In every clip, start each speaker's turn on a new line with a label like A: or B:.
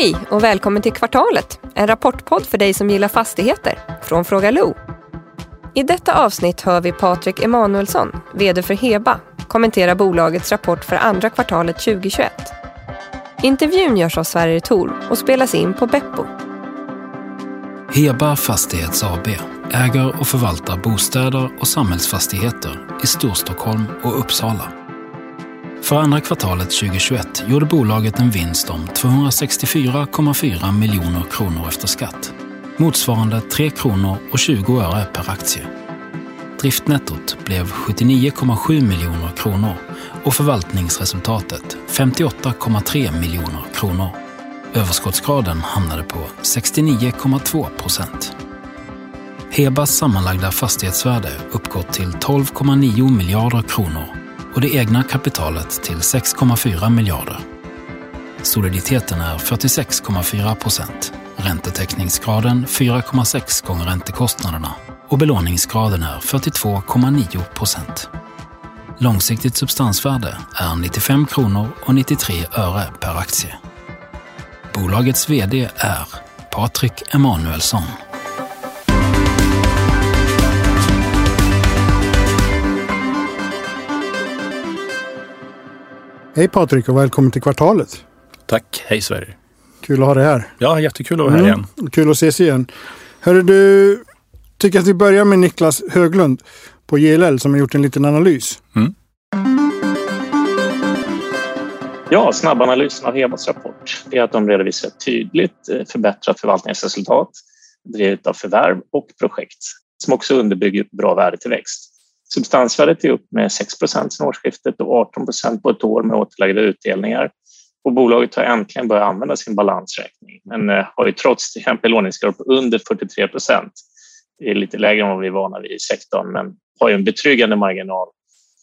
A: Hej och välkommen till Kvartalet, en rapportpodd för dig som gillar fastigheter från Fråga Lo. I detta avsnitt hör vi Patrik Emanuelsson, VD för Heba, kommentera bolagets rapport för andra kvartalet 2021. Intervjun görs av Sverige Tor och spelas in på Beppo.
B: Heba Fastighets AB äger och förvaltar bostäder och samhällsfastigheter i Storstockholm och Uppsala. För andra kvartalet 2021 gjorde bolaget en vinst om 264,4 miljoner kronor efter skatt. Motsvarande 3 kronor och 20 öre per aktie. Driftnettot blev 79,7 miljoner kronor och förvaltningsresultatet 58,3 miljoner kronor. Överskottsgraden hamnade på 69,2 procent. Hebas sammanlagda fastighetsvärde uppgår till 12,9 miljarder kronor och det egna kapitalet till 6,4 miljarder. Soliditeten är 46,4 procent, räntetäckningsgraden 4,6 gånger räntekostnaderna och belåningsgraden är 42,9 procent. Långsiktigt substansvärde är 95 kronor och 93 öre per aktie. Bolagets VD är Patrik Emanuelsson.
C: Hej Patrik och välkommen till Kvartalet.
D: Tack, hej Sverige.
C: Kul att ha dig här.
D: Ja, jättekul att vara här igen.
C: Kul att ses igen. Hörru du, tycker att vi börjar med Niklas Höglund på JLL som har gjort en liten analys.
D: Mm.
E: Ja, snabbanalysen av Hebas rapport är att de redovisar ett tydligt eh, förbättrat förvaltningsresultat drivet av förvärv och projekt som också underbygger bra värdetillväxt. Substansvärdet är upp med 6 sedan årsskiftet och 18% på ett år med återlagda utdelningar. Och bolaget har äntligen börjat använda sin balansräkning men eh, har ju trots till exempel belåningsgrad på under 43 procent. Det är lite lägre än vad vi är vana vid i sektorn men har ju en betryggande marginal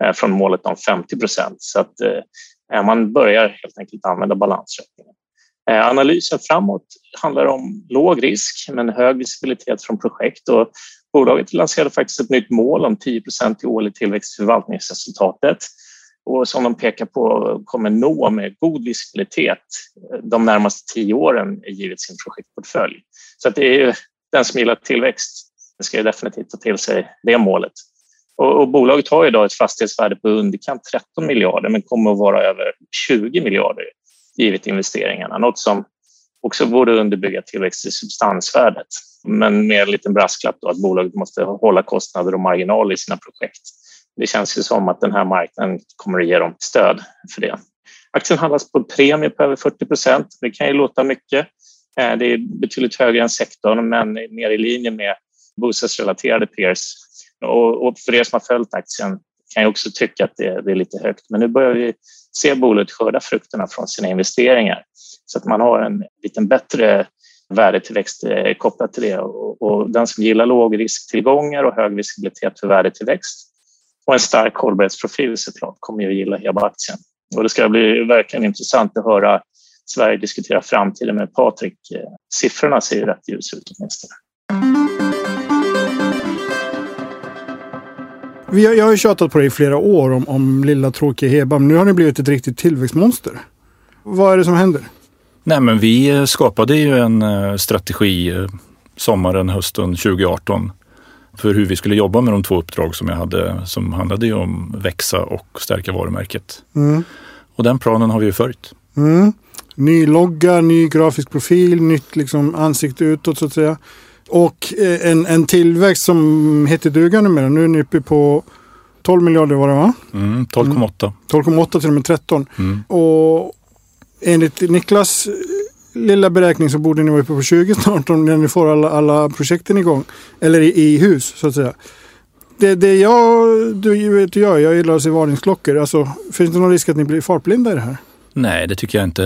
E: eh, från målet om 50 procent. Så att eh, man börjar helt enkelt använda balansräkningen. Eh, analysen framåt handlar om låg risk men hög visibilitet från projekt och Bolaget lanserade faktiskt ett nytt mål om 10 i årlig tillväxt i förvaltningsresultatet och som de pekar på kommer nå med god visibilitet eh, de närmaste tio åren givet sin projektportfölj. Så att det är ju den som gillar tillväxt ska ju definitivt ta till sig det målet. Och, och bolaget har idag ett fastighetsvärde på underkant 13 miljarder men kommer att vara över 20 miljarder givet investeringarna, något som också borde underbygga tillväxt i substansvärdet men med en liten brasklapp då att bolaget måste hålla kostnader och marginal i sina projekt. Det känns ju som att den här marknaden kommer att ge dem stöd för det. Aktien handlas på premie på över 40 procent. Det kan ju låta mycket. Eh, det är betydligt högre än sektorn, men mer i linje med bostadsrelaterade peers. Och för er som har följt aktien kan jag också tycka att det är lite högt. Men nu börjar vi se bolaget skörda frukterna från sina investeringar så att man har en lite bättre värdetillväxt eh, kopplat till det. Och, och den som gillar lågrisktillgångar och hög visibilitet för värdetillväxt och en stark hållbarhetsprofil såklart kommer ju att gilla Heba-aktien. Och det ska bli verkligen intressant att höra Sverige diskutera framtiden med Patrik. Eh, siffrorna ser ju rätt ljus ut åtminstone.
C: Vi har, jag har ju tjatat på dig i flera år om, om lilla tråkiga Heba, men nu har ni blivit ett riktigt tillväxtmonster. Vad är det som händer?
D: Nej, men vi eh, skapade ju en eh, strategi eh, sommaren, hösten 2018 för hur vi skulle jobba med de två uppdrag som jag hade som handlade om växa och stärka varumärket. Mm. Och den planen har vi ju följt.
C: Mm. Ny logga, ny grafisk profil, nytt liksom ansikte utåt så att säga. Och en, en tillväxt som heter duga numera. Nu är ni uppe på 12 miljarder var det va?
D: Mm, 12,8.
C: 12,8 till och med 13. Mm. Och enligt Niklas lilla beräkning så borde ni vara uppe på 20 snart om när ni får alla, alla projekten igång. Eller i, i hus så att säga. Det, det jag, du vet jag, jag gillar att se varningsklockor. Alltså, finns det någon risk att ni blir fartblinda i det här?
D: Nej, det tycker jag inte.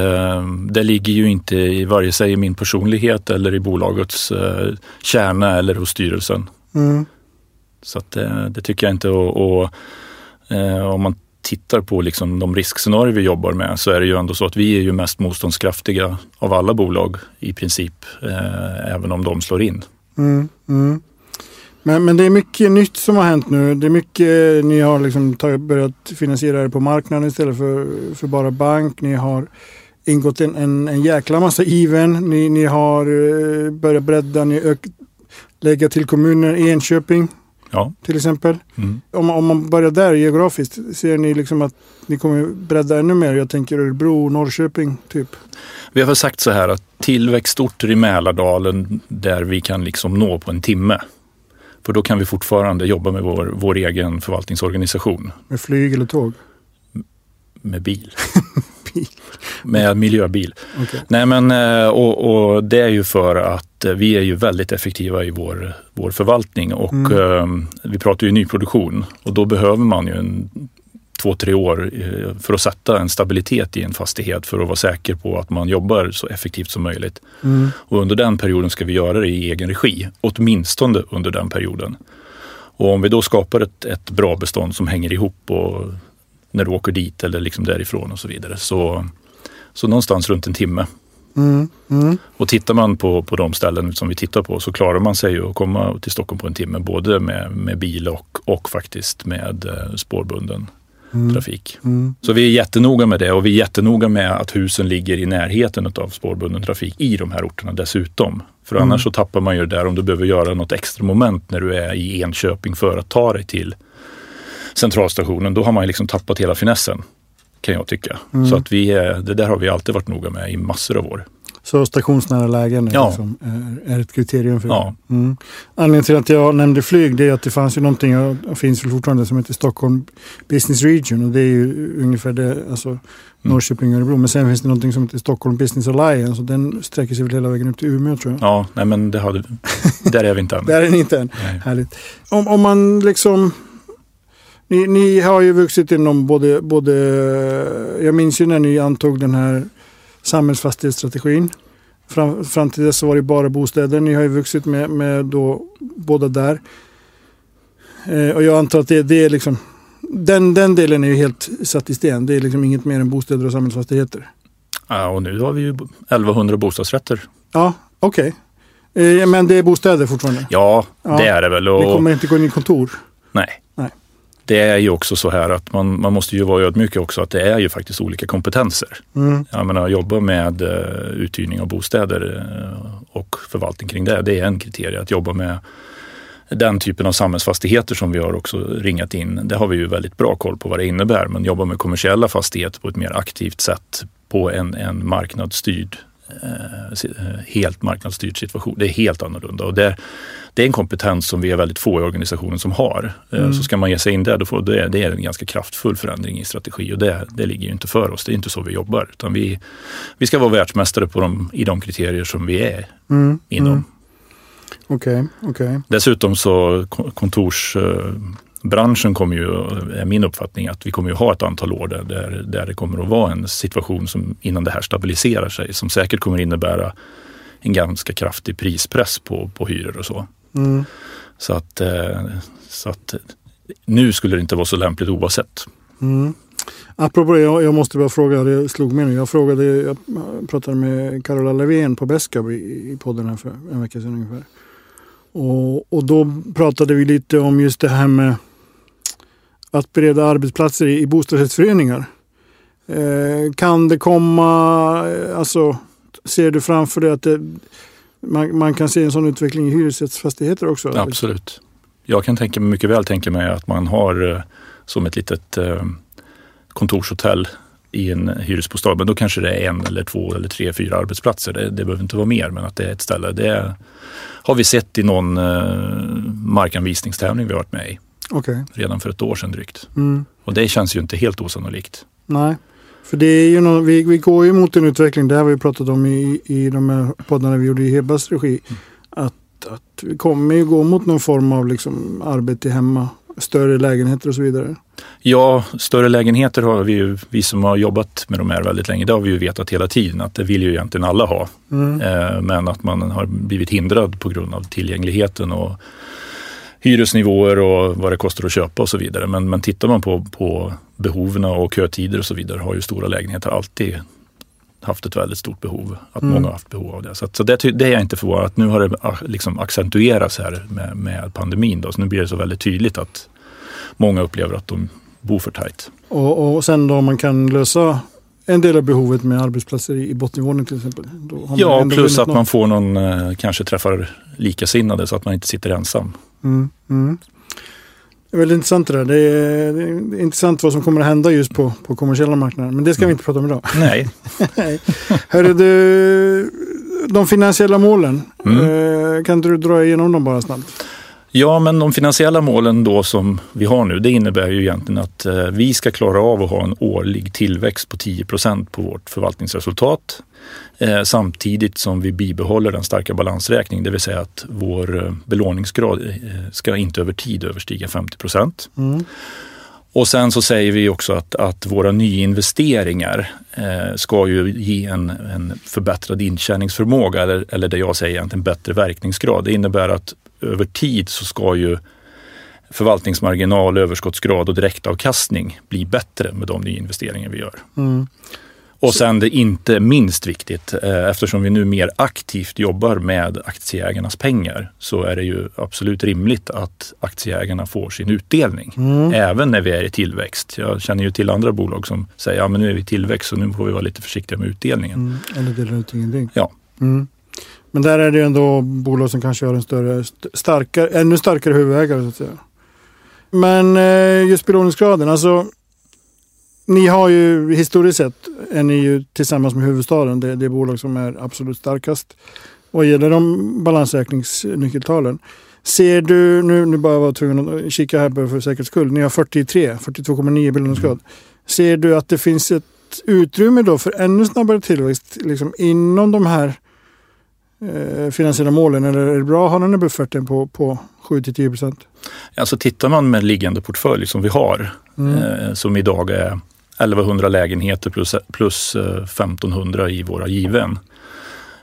D: Det ligger ju inte i vare sig i min personlighet eller i bolagets eh, kärna eller hos styrelsen. Mm. Så att, eh, det tycker jag inte. Och, och eh, om man tittar på liksom de riskscenarier vi jobbar med så är det ju ändå så att vi är ju mest motståndskraftiga av alla bolag i princip, eh, även om de slår in.
C: Mm, mm. Men, men det är mycket nytt som har hänt nu. Det är mycket, ni har liksom tagit, börjat finansiera det på marknaden istället för, för bara bank. Ni har ingått en, en, en jäkla massa even. Ni, ni har eh, börjat bredda, ni ök, lägga till kommuner, Enköping
D: Ja.
C: till exempel.
D: Mm.
C: Om, om man börjar där geografiskt, ser ni liksom att ni kommer bredda ännu mer? Jag tänker Örebro, Norrköping typ.
D: Vi har väl sagt så här att tillväxtorter i Mälardalen där vi kan liksom nå på en timme. För då kan vi fortfarande jobba med vår, vår egen förvaltningsorganisation
C: Med flyg eller tåg.
D: med bil.
C: Bil.
D: med miljöbil.
C: Okej.
D: Nej men eh, och, och det är ju för att eh, vi är ju väldigt effektiva i vår, vår förvaltning och eh, vi pratar ju nyproduktion och då behöver man ju en två, tre år eh, för att sätta en stabilitet i en fastighet för att vara säker på att man jobbar så effektivt som möjligt.
C: Mm.
D: Och under den perioden ska vi göra det i egen regi, åtminstone under den perioden. Och om vi då skapar ett, ett bra bestånd som hänger ihop och när du åker dit eller liksom därifrån och så vidare. Så, så någonstans runt en timme.
C: Mm. Mm.
D: Och tittar man på, på de ställen som vi tittar på så klarar man sig att komma till Stockholm på en timme. Både med, med bil och, och faktiskt med eh, spårbunden trafik.
C: Mm.
D: Så vi är jättenoga med det och vi är jättenoga med att husen ligger i närheten av spårbunden trafik i de här orterna dessutom. För
C: Mm.
D: annars så tappar man ju det där om du behöver göra något extra moment när du är i Enköping för att ta dig till centralstationen. Då har man ju liksom tappat hela finessen kan jag tycka.
C: Mm.
D: Så att vi det där har vi alltid varit noga med i massor av år.
C: Så stationsnära lägen är,
D: Ja.
C: liksom, är, är ett kriterium för
D: Ja.
C: det. Mm. Anledningen till att jag nämnde flyg det är att det fanns ju någonting, och finns väl fortfarande, som heter Stockholm Business Region. Och det är ju ungefär det, alltså Norrköping och Örebro. Men sen finns det någonting som heter Stockholm Business Alliance och den sträcker sig väl hela vägen upp till Umeå tror jag.
D: Ja, nej men det hade, där är vi inte än.
C: Där är ni inte än.
D: Nej.
C: Härligt. Om, om man liksom... Ni, ni har ju vuxit inom både, både... Jag minns ju när ni antog den här samhällsfastighetsstrategin. Fram, fram till dess så var det bara bostäder. Ni har ju vuxit med, med då, båda där. Eh, och jag antar att det, det är liksom... Den, den delen är ju helt satt i sten. Det är liksom inget mer än bostäder och samhällsfastigheter.
D: Ja, och nu har vi ju 1100 bostadsrätter.
C: Ja, okej. Eh, men det är bostäder fortfarande?
D: Ja,
C: Ja.
D: det är det väl.
C: Ni
D: Och,
C: kommer inte gå in i kontor?
D: Nej.
C: Nej.
D: Det är ju också så här att man, man måste ju vara ödmjuk också att det är ju faktiskt olika kompetenser.
C: Mm.
D: Jag menar, jobba med uh, uthyrning av bostäder eh, och förvaltning kring det, det är en kriterie. Att jobba med den typen av samhällsfastigheter som vi har också ringat in, det har vi ju väldigt bra koll på vad det innebär. Men jobba med kommersiella fastigheter på ett mer aktivt sätt på en, en marknadsstyrd eh, eh, helt marknadsstyrd situation. Det är helt annorlunda och det, det är en kompetens som vi är väldigt få i organisationen som har. Eh, Så ska man ge sig in där, då får, det, det är en ganska kraftfull förändring i strategi och det, det ligger ju inte för oss. Det är inte så vi jobbar. Utan vi, vi ska vara världsmästare på de, i de kriterier som vi är
C: Mm.
D: inom.
C: Mm. Okej, okej.
D: Dessutom så ko- kontorsbranschen kommer ju, är min uppfattning, att vi kommer ju ha ett antal år där, där, där det kommer att vara en situation som innan det här stabiliserar sig, som säkert kommer innebära en ganska kraftig prispress på, på hyror och så.
C: Mm.
D: Så att, eh, så att nu skulle det inte vara så lämpligt oavsett.
C: Mm. Apropå det, jag, måste bara fråga, det slog mig nu. Jag frågade, jag pratade med Carola Levén på Beskab i, i podden här för en vecka sedan ungefär. Och, och då pratade vi lite om just det här med att bereda arbetsplatser i, i bostadsrättsföreningar. Eh, kan det komma, eh, alltså ser du framför dig att det, man, man kan se en sån utveckling i hyresrättsfastigheter också?
D: Absolut. Jag kan tänka mycket väl tänka mig att man har eh, som ett litet eh, kontorshotell i en hyresbostad. Men då kanske det är en eller två eller tre, fyra arbetsplatser. Det, det behöver inte vara mer, men att det är ett ställe. Det har vi sett i någon eh, markanvisningstävling vi har varit med i
C: Okej.
D: redan för ett år sedan drygt.
C: Mm.
D: Och det känns ju inte helt osannolikt.
C: Nej, för det är ju nå- vi, vi går ju mot en utveckling, det har vi pratat om i, i de här poddarna vi gjorde i Hebas regi. Att, att vi kommer ju gå mot någon form av liksom arbete hemma, större lägenheter och så vidare.
D: Ja, större lägenheter har vi ju, vi som har jobbat med de här väldigt länge, det har vi ju vetat hela tiden att det vill ju egentligen alla ha.
C: Mm.
D: Eh, Men att man har blivit hindrad på grund av tillgängligheten och hyresnivåer och vad det kostar att köpa och så vidare. Men, men tittar man på, på behoven och kötider och så vidare har ju stora lägenheter alltid haft ett väldigt stort behov. Att
C: Mm.
D: många har haft behov av det. Så, att, så det, det är jag inte förvånad att nu har det ah, liksom accentuerats här med, med pandemin. Då. Så nu blir det så väldigt tydligt att många upplever att de bor för tajt.
C: Och, och sen då man kan lösa en del av behovet med arbetsplatser i, bottennivån till exempel.
D: ja, plus att något. man får någon, eh, kanske träffar likasinnade så att man inte sitter ensam.
C: Mm, mm. Det är väldigt intressant det där. Det är, det är, intressant vad som kommer att hända just på, på kommersiella marknader. Men det ska vi inte prata om idag.
D: Nej.
C: Hörru du, de finansiella målen. Mm. Eh, kan du dra igenom dem bara snabbt?
D: Ja, men de finansiella målen då som vi har nu, det innebär ju egentligen att eh, vi ska klara av att ha en årlig tillväxt på 10 procent på vårt förvaltningsresultat. Eh, samtidigt som vi bibehåller den starka balansräkningen, det vill säga att vår eh, belåningsgrad ska inte över tid överstiga 50 procent. Mm. Och sen så säger vi också att, att våra nyinvesteringar eh, ska ju ge en, en förbättrad intjäningsförmåga eller, eller det jag säger egentligen bättre verkningsgrad. Det innebär att över tid så ska ju förvaltningsmarginal, överskottsgrad och direktavkastning bli bättre med de nyinvesteringar vi gör. Mm. Och sen det inte minst viktigt, eh, eftersom vi nu mer aktivt jobbar med aktieägarnas pengar så är det ju absolut rimligt att aktieägarna får sin utdelning. Mm. Även när vi är i tillväxt. Jag känner ju till andra bolag som säger ja men nu är vi i tillväxt så nu får vi vara lite försiktiga med utdelningen. Mm.
C: Eller delar ut ingenting.
D: Ja. Mm.
C: Men där är det ändå bolag som kanske har en större, starkare, ännu starkare huvudägare så att säga. Men eh, just belåningsgraden, alltså ni har ju historiskt sett, är ni ju tillsammans med huvudstaden det, det bolag som är absolut starkast vad gäller de balansräkningsnyckeltalen. Ser du, nu, nu bara var tvungen att kika här för säkerhets skull, ni har 43, 42,9 belåningsgrad. Mm. Ser du att det finns ett utrymme då för ännu snabbare tillväxt liksom inom de här eh, finansiella målen? Eller är det bra att ha den här bufferten på, på 7-10 procent?
D: Alltså tittar man med liggande portfölj som vi har, mm. eh, som idag är 1100 lägenheter plus, plus 1500 eh, i våra given,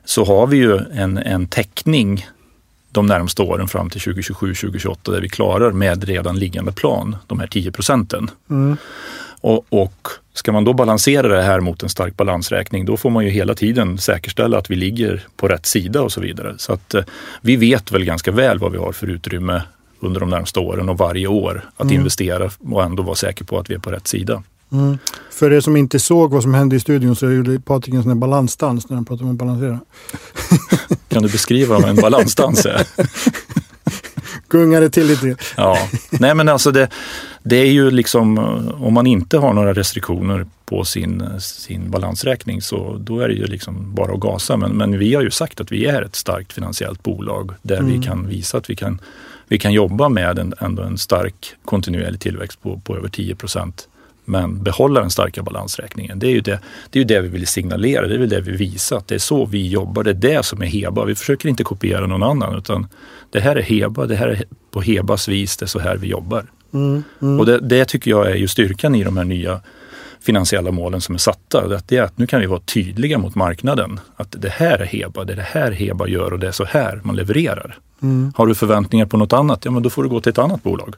D: så har vi ju en, en täckning de närmsta åren fram till 2027-2028 där vi klarar med redan liggande plan de här 10 procenten. Mm. Och, och ska man då balansera det här mot en stark balansräkning, då får man ju hela tiden säkerställa att vi ligger på rätt sida och så vidare. Så att eh, vi vet väl ganska väl vad vi har för utrymme under de närmsta åren och varje år att mm. investera och ändå vara säker på att vi är på rätt sida.
C: Mm. För er som inte såg vad som hände i studion så gjorde Patrik en sån här balansdans när han pratade om att balansera.
D: kan du beskriva vad en balansdans är?
C: Gungade till lite.
D: ja, nej men alltså det, det är ju liksom om man inte har några restriktioner på sin, sin balansräkning så då är det ju liksom bara att gasa. Men, men vi har ju sagt att vi är ett starkt finansiellt bolag där mm. vi kan visa att vi kan, vi kan jobba med en, ändå en stark kontinuerlig tillväxt på, på över 10 procent men behålla den starka balansräkningen. Det är ju det, det, är ju det vi vill signalera, det är väl det vi visar att det är så vi jobbar, det är det som är Heba. Vi försöker inte kopiera någon annan utan det här är Heba, det här är på Hebas vis, det är så här vi jobbar. Mm, mm. Och det, det, tycker jag är ju styrkan i de här nya finansiella målen som är satta. Det är att nu kan vi vara tydliga mot marknaden. Att det här är Heba, det är det här Heba gör och det är så här man levererar. Mm. Har du förväntningar på något annat, ja men då får du gå till ett annat bolag.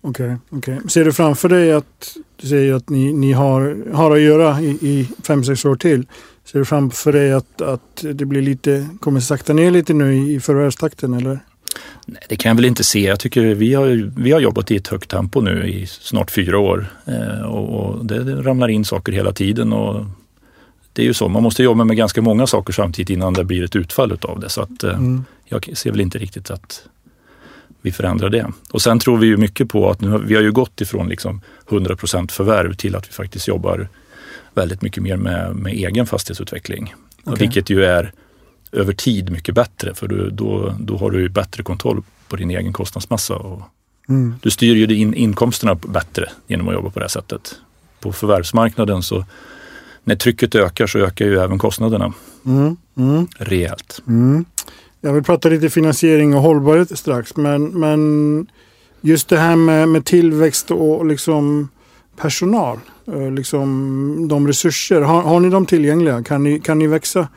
C: Okej, okay, okay, Ser du framför dig att du säger att ni, ni har, har att göra i, i fem, sex år till. Ser du framför dig att, att det blir lite, kommer sakta ner lite nu i förvärvstakten eller?
D: Nej, det kan jag väl inte se. Jag tycker vi har, vi har jobbat i ett högt tempo nu i snart fyra år eh, och, och det, det, ramlar in saker hela tiden. Och det är ju så, man måste jobba med ganska många saker samtidigt innan det blir ett utfall utav det. Så att, eh, mm. jag ser väl inte riktigt att vi förändrar det. Och sen tror vi ju mycket på att nu vi har ju gått ifrån liksom 100% förvärv till att vi faktiskt jobbar väldigt mycket mer med, med egen fastighetsutveckling. Okay. Vilket ju är över tid mycket bättre för du, då, då har du bättre kontroll på din egen kostnadsmassa. Och mm. Du styr ju in, inkomsterna bättre genom att jobba på det här sättet. På förvärvsmarknaden så när trycket ökar så ökar ju även kostnaderna mm. Mm. rejält.
C: Mm. Jag vill prata lite finansiering och hållbarhet strax, men, men just det här med, med tillväxt och liksom personal, eh, liksom de resurser. Har, har ni dem tillgängliga? Kan ni, kan ni växa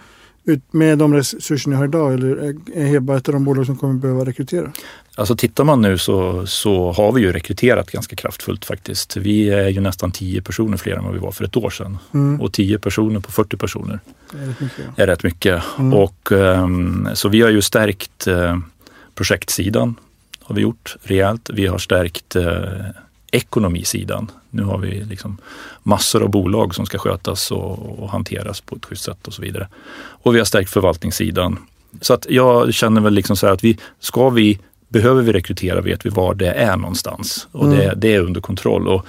C: ut med de resurser ni har idag eller är Heba ett av de bolag som kommer behöva rekrytera?
D: Alltså tittar man nu så, så har vi ju rekryterat ganska kraftfullt faktiskt. Vi är ju nästan 10 personer fler än vad vi var för ett år sedan. Mm. Och 10 personer på 40 personer är rätt mycket. Är rätt mycket. Mm. Och, um, så vi har ju stärkt uh, projektsidan har vi gjort rejält. Vi har stärkt uh, ekonomisidan. Nu har vi liksom massor av bolag som ska skötas och, och hanteras på ett schysst sätt och så vidare. Och vi har stärkt förvaltningssidan. Så att jag känner väl liksom så här att vi, ska vi, behöver vi rekrytera vet vi var det är någonstans och mm. det, det är under kontroll. Och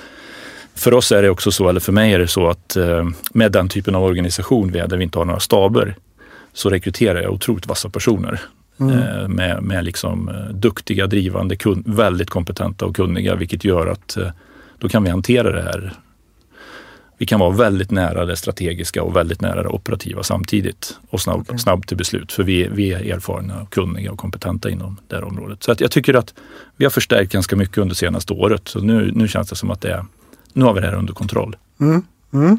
D: för oss är det också så, eller för mig är det så att eh, med den typen av organisation vi är, där vi inte har några staber, så rekryterar jag otroligt vassa personer. Mm. Eh, med, med liksom eh, duktiga, drivande, kun, väldigt kompetenta och kunniga, vilket gör att då kan vi hantera det här. Vi kan vara väldigt nära det strategiska och väldigt nära det operativa samtidigt och snabb, snabb till beslut. För vi, vi är erfarna, kunniga och kompetenta inom det här området. Så att jag tycker att vi har förstärkt ganska mycket under senaste året. Så nu, nu känns det som att det är nu har vi det här under kontroll.
C: Mm. Mm.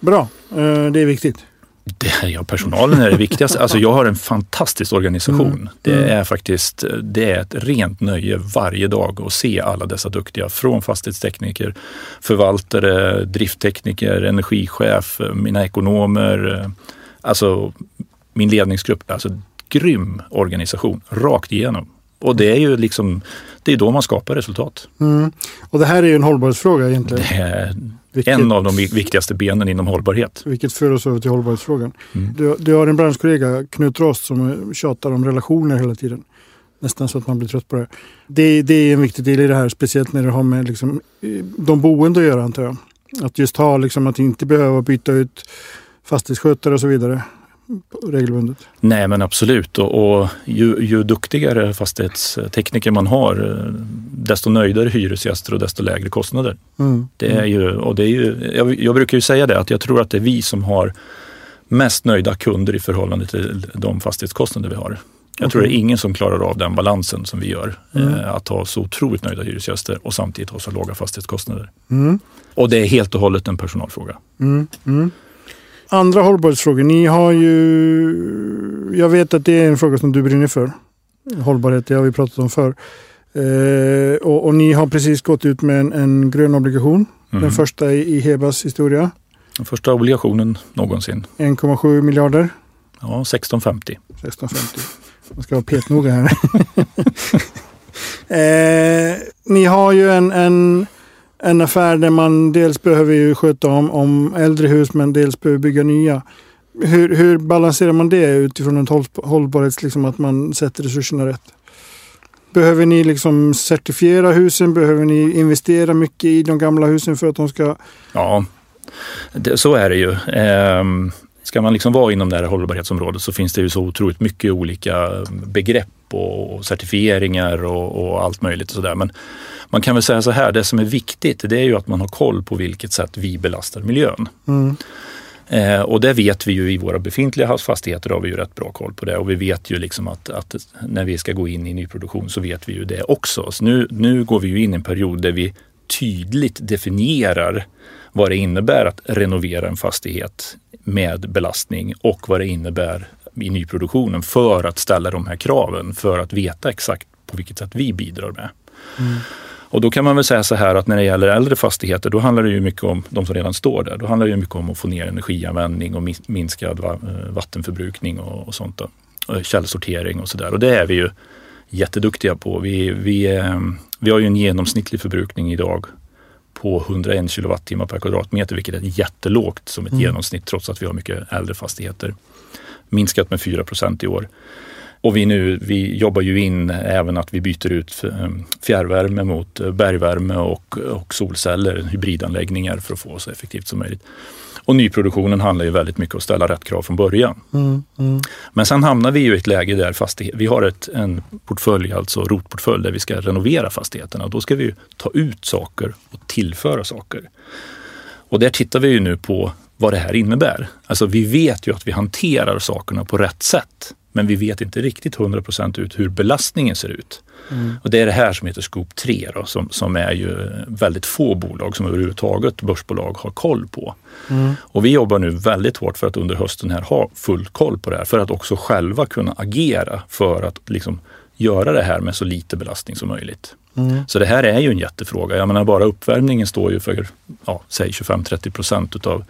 C: Bra, eh, det är viktigt.
D: Det, ja, personalen är det viktigaste. Alltså jag har en fantastisk organisation. Mm. Det mm. är faktiskt det är ett rent nöje varje dag att se alla dessa duktiga från fastighetstekniker, förvaltare, drifttekniker, energichef, mina ekonomer, alltså min ledningsgrupp. Alltså grym organisation rakt igenom. Och det är ju liksom, det är då man skapar resultat.
C: Mm. Och det här är ju en hållbarhetsfråga egentligen.
D: Det vilket, en av de viktigaste benen inom hållbarhet.
C: Vilket för oss över till hållbarhetsfrågan. Mm. Du, du, har en branschkollega, Knut Rost, som tjatar om relationer hela tiden. Nästan så att man blir trött på det. Det, det är en viktig del i det här, speciellt när det har med liksom, de boende att göra antar jag. Att just ha, liksom, att inte behöva byta ut fastighetsskötare och så vidare regelbundet?
D: Nej men absolut och, och ju, ju, duktigare fastighetstekniker man har desto nöjdare hyresgäster och desto lägre kostnader. Mm. Det är ju, och det är ju, jag, jag, brukar ju säga det att jag tror att det är vi som har mest nöjda kunder i förhållande till de fastighetskostnader vi har. Jag tror det är ingen som klarar av den balansen som vi gör. Mm. Eh, att ha så otroligt nöjda hyresgäster och samtidigt ha så låga fastighetskostnader. Mm. Och det är helt och hållet en personalfråga.
C: Mm. Andra hållbarhetsfrågor. Ni har ju... Jag vet att det är en fråga som du brinner för. Hållbarhet, det har vi pratat om förr. Eh, och, och, ni har precis gått ut med en, en grön obligation. Mm. Den mhm. första i, i Hebas historia.
D: Den första obligationen någonsin.
C: 1,7 miljarder.
D: Ja, 1650.
C: 1650. Man ska vara petnoga här. eh, ni har ju en, en en affär där man dels behöver ju sköta om, om äldre hus men dels behöver bygga nya. Hur, hur balanserar man det utifrån en hållbarhets, liksom att man sätter resurserna rätt? Behöver ni liksom certifiera husen? Behöver ni investera mycket i de gamla husen för att de ska...
D: Ja, det, så är det ju. Ehm, ska man liksom vara inom det här hållbarhetsområdet så finns det ju så otroligt mycket olika begrepp och certifieringar och, och allt möjligt och sådär. Men man kan väl säga så här, det som är viktigt det är ju att man har koll på vilket sätt vi belastar miljön. Mm. Eh, och det vet vi ju i våra befintliga fastigheter har vi ju rätt bra koll på det och vi vet ju liksom att, att när vi ska gå in i nyproduktion så vet vi ju det också. Så nu, nu går vi ju in i en period där vi tydligt definierar vad det innebär att renovera en fastighet med belastning och vad det innebär i nyproduktionen för att ställa de här kraven, för att veta exakt på vilket sätt vi bidrar med. Mm. Och då kan man väl säga så här att när det gäller äldre fastigheter, då handlar det ju mycket om de som redan står där. Då handlar det ju mycket om att få ner energianvändning och minskad eh, vattenförbrukning och, och sånt. Då. Och källsortering och sådär. Och det är vi ju jätteduktiga på. Vi, vi, eh, vi har ju en genomsnittlig förbrukning idag på 101 kilowattimmar per kvadratmeter, vilket är jättelågt som ett mm. genomsnitt trots att vi har mycket äldre fastigheter. Minskat med 4 procent i år. Och vi, nu, vi jobbar ju in även att vi byter ut eh, fjärrvärme mot eh, bergvärme och, och solceller, hybridanläggningar för att få så effektivt som möjligt. Och nyproduktionen handlar ju väldigt mycket om att ställa rätt krav från början. Mm, mm. Men sen hamnar vi ju i ett läge där fastighet, vi har ett, en portfölj, alltså rotportfölj, där vi ska renovera fastigheterna. Då ska vi ta ut saker och tillföra saker. Och där tittar vi ju nu på vad det här innebär. Alltså vi vet ju att vi hanterar sakerna på rätt sätt. Men vi vet inte riktigt 100 procent ut hur belastningen ser ut. Mm. Och det är det här som heter Scoop 3 då, som, som är ju väldigt få bolag som överhuvudtaget börsbolag har koll på. Mm. Och vi jobbar nu väldigt hårt för att under hösten här ha full koll på det här för att också själva kunna agera för att liksom göra det här med så lite belastning som möjligt. Mm. Så det här är ju en jättefråga. Jag menar bara uppvärmningen står ju för, ja, säg 25-30 procent utav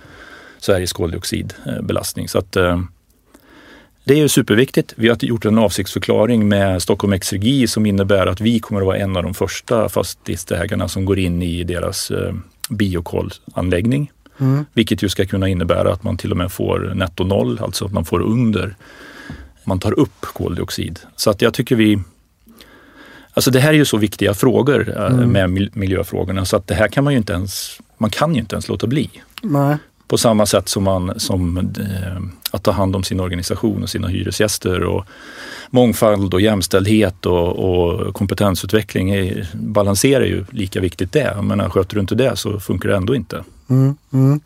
D: Sveriges koldioxidbelastning. Så att eh, det är superviktigt. Vi har gjort en avsiktsförklaring med Stockholm Exergi som innebär att vi kommer att vara en av de första fastighetsägarna som går in i deras eh, biokolanläggning. Mm. Vilket ju ska kunna innebära att man till och med får netto noll, alltså att man får under, man tar upp koldioxid. Så att jag tycker vi, alltså det här är ju så viktiga frågor eh, mm. med miljöfrågorna så att det här kan man ju inte ens, man kan ju inte ens låta bli.
C: Nej.
D: På samma sätt som, man, som eh, att ta hand om sin organisation och sina hyresgäster och mångfald och jämställdhet och, och kompetensutveckling är, balanserar ju lika viktigt det. Men sköter du inte det så funkar det ändå inte.
C: Mm, mm.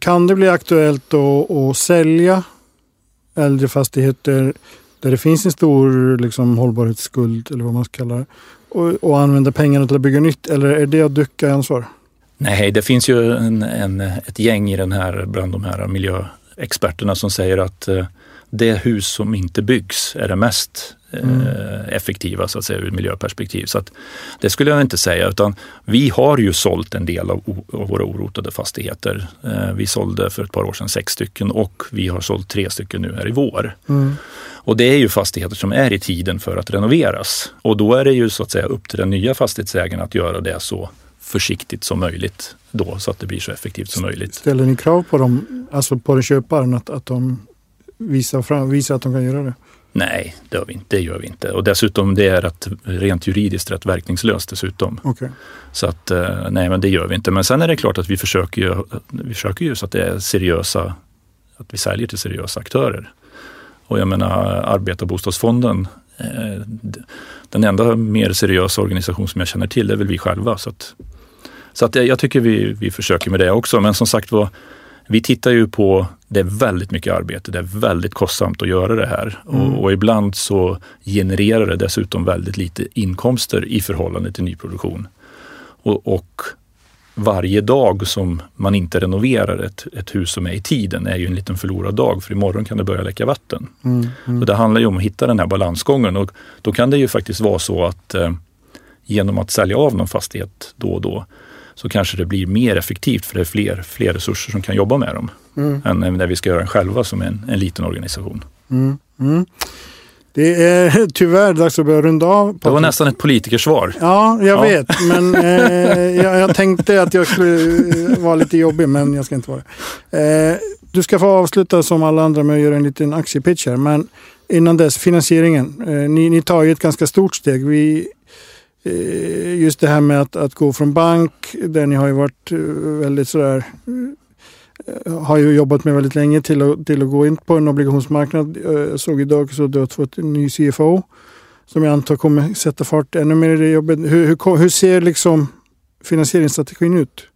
C: Kan det bli aktuellt att, att sälja äldre fastigheter där det finns en stor liksom, hållbarhetsskuld eller vad man ska kalla det och, och använda pengarna till att bygga nytt eller är det att ducka ansvar?
D: Nej, det finns ju en, en, ett gäng i den här, bland de här miljöexperterna som säger att eh, det hus som inte byggs är det mest mm. eh, effektiva så att säga ur miljöperspektiv. Så att, det skulle jag inte säga utan vi har ju sålt en del av, av våra orotade fastigheter. Eh, vi sålde för ett par år sedan sex stycken och vi har sålt tre stycken nu här i vår. Mm. Och det är ju fastigheter som är i tiden för att renoveras och då är det ju så att säga upp till den nya fastighetsägaren att göra det så försiktigt som möjligt då så att det blir så effektivt som möjligt.
C: Ställer ni krav på dem, alltså på den köparen att, att de visar, fram, visar att de kan göra det?
D: Nej, det gör vi inte. Det gör vi inte. Och dessutom det är rätt, rent juridiskt rätt verkningslöst dessutom.
C: Okay.
D: Så att eh, nej, men det gör vi inte. Men sen är det klart att vi försöker ju, vi försöker ju så att det är seriösa, att vi säljer till seriösa aktörer. Och jag menar Arbetarbostadsfonden, eh, den enda mer seriösa organisation som jag känner till, är väl vi själva. Så att, så att jag tycker vi, vi försöker med det också. Men som sagt var, vi tittar ju på, det är väldigt mycket arbete, det är väldigt kostsamt att göra det här mm. och, och, ibland så genererar det dessutom väldigt lite inkomster i förhållande till nyproduktion. Och, och varje dag som man inte renoverar ett, ett, hus som är i tiden är ju en liten förlorad dag för imorgon kan det börja läcka vatten. Mm, mm. Så det handlar ju om att hitta den här balansgången och då kan det ju faktiskt vara så att eh, genom att sälja av någon fastighet då och då så kanske det blir mer effektivt för det är fler, fler resurser som kan jobba med dem mm. än när vi ska göra det själva som en, en liten organisation.
C: Mm. Mm. Det är tyvärr dags att börja runda av.
D: Det var nästan ett politikersvar.
C: Ja, jag ja. vet. Men eh, jag, jag, tänkte att jag skulle vara lite jobbig, men jag ska inte vara det. Eh, du ska få avsluta som alla andra med att göra en liten aktiepitch här. Men innan dess, finansieringen. Eh, ni, ni tar ju ett ganska stort steg. Vi Eh, Eh, just det här med att, att gå från bank, där ni har ju varit eh, väldigt sådär eh, har ju jobbat med väldigt länge till att, till att gå in på en obligationsmarknad. Jag såg idag så du har fått en ny CFO som jag antar kommer sätta fart ännu mer i det jobbet. Hur, hur, hur ser liksom finansieringsstrategin ut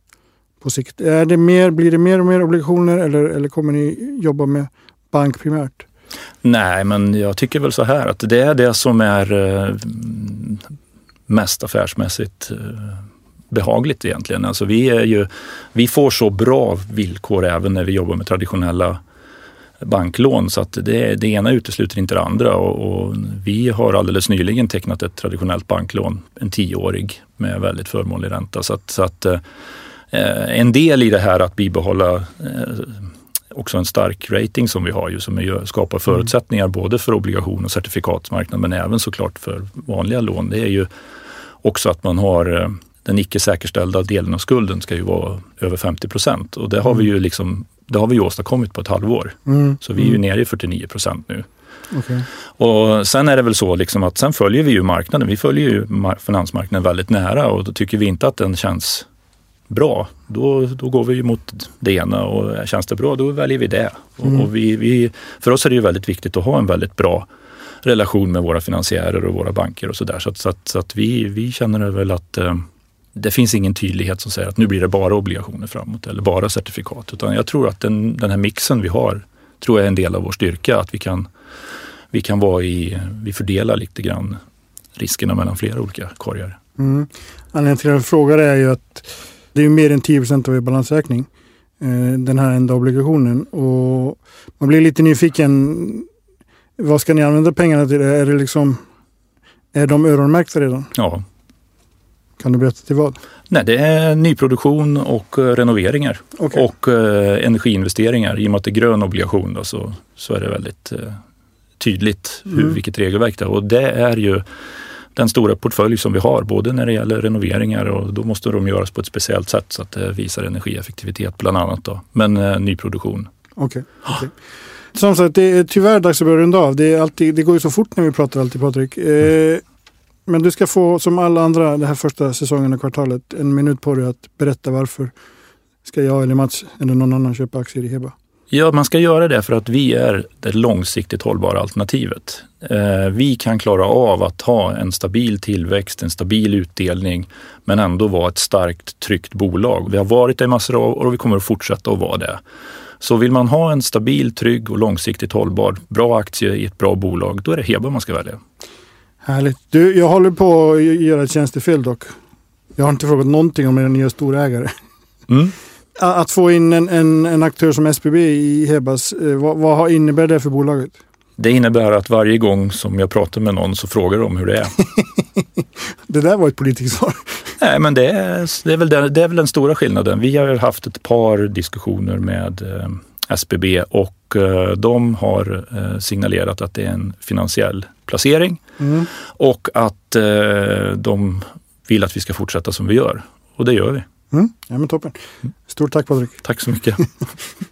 C: på sikt? Är det mer, blir det mer och mer obligationer eller, eller kommer ni jobba med bank primärt?
D: Nej, men jag tycker väl så här att det är det som är mest affärsmässigt eh, behagligt egentligen. Alltså vi, är ju, vi får så bra villkor även när vi jobbar med traditionella banklån så att det, det ena utesluter inte det andra och, och, vi har alldeles nyligen tecknat ett traditionellt banklån, en tioårig med väldigt förmånlig ränta. Så att, så att eh, en del i det här att bibehålla eh, också en stark rating som vi har ju som skapar förutsättningar mm. både för obligation och certifikatsmarknaden men även såklart för vanliga lån. Det är ju också att man har eh, den icke säkerställda delen av skulden ska ju vara över 50 procent och det har vi ju mm. liksom det har vi ju åstadkommit på ett halvår. Mm. Så vi är ju mm. nere i 49 procent nu.
C: Okay.
D: Och sen är det väl så liksom att sen följer vi ju marknaden. Vi följer ju finansmarknaden väldigt nära och då tycker vi inte att den känns bra, då, då går vi mot det ena och känns det bra, då väljer vi det. Mm. Och vi, vi, för oss är det ju väldigt viktigt att ha en väldigt bra relation med våra finansiärer och våra banker och sådär. Så, att, så, att, så att vi, vi känner väl att eh, det finns ingen tydlighet som säger att nu blir det bara obligationer framåt eller bara certifikat. Utan jag tror att den, den här mixen vi har, tror jag är en del av vår styrka. Att vi kan, vi kan vara i, vi fördelar lite grann riskerna mellan flera olika korgar.
C: Mm. Anledningen till att jag frågar är ju att det är mer än 10 procent av er balansräkning. Eh, den här enda obligationen. Och man blir lite nyfiken. Vad ska ni använda pengarna till? Är, det liksom, är de öronmärkta redan?
D: Ja.
C: Kan du berätta till vad?
D: Nej, det är nyproduktion och eh, renoveringar okay. och eh, energiinvesteringar. I och med att det är grön obligation då, så, så är det väldigt eh, tydligt hur, mm. vilket regelverk det är. Och det är ju den stora portfölj som vi har, både när det gäller renoveringar och då måste de göras på ett speciellt sätt så att det visar energieffektivitet bland annat. Då. Men eh, nyproduktion.
C: Okej. Okay, okay. Som sagt, det är tyvärr dags att börja runda av. Det, är alltid, det går ju så fort när vi pratar alltid Patrik. Eh, men du ska få, som alla andra, den här första säsongen och kvartalet, en minut på dig att berätta varför ska jag eller Mats eller någon annan köpa aktier i Heba.
D: Ja, man ska göra det för att vi är det långsiktigt hållbara alternativet. Eh, vi kan klara av att ha en stabil tillväxt, en stabil utdelning, men ändå vara ett starkt, tryggt bolag. Vi har varit det i massor av år och vi kommer att fortsätta att vara det. Så vill man ha en stabil, trygg och långsiktigt hållbar, bra aktie i ett bra bolag, då är det Heba man ska välja.
C: Härligt. Du, jag håller på att göra ett tjänstefel dock. Jag har inte frågat någonting om era nya storägare. Mm. Att få in en, en, en, aktör som SBB i Hebas, eh, vad, vad innebär det för bolaget?
D: Det innebär att varje gång som jag pratar med någon så frågar de hur det är.
C: det där var ett politiskt svar.
D: Nej, men det är, det, är väl den, det är väl den stora skillnaden. Vi har haft ett par diskussioner med eh, SBB och eh, de har eh, signalerat att det är en finansiell placering mm. och att de vill att vi ska fortsätta som vi gör. Och det gör vi.
C: Mm. Ja, men toppen. Stort tack Patrik.
D: Tack så mycket.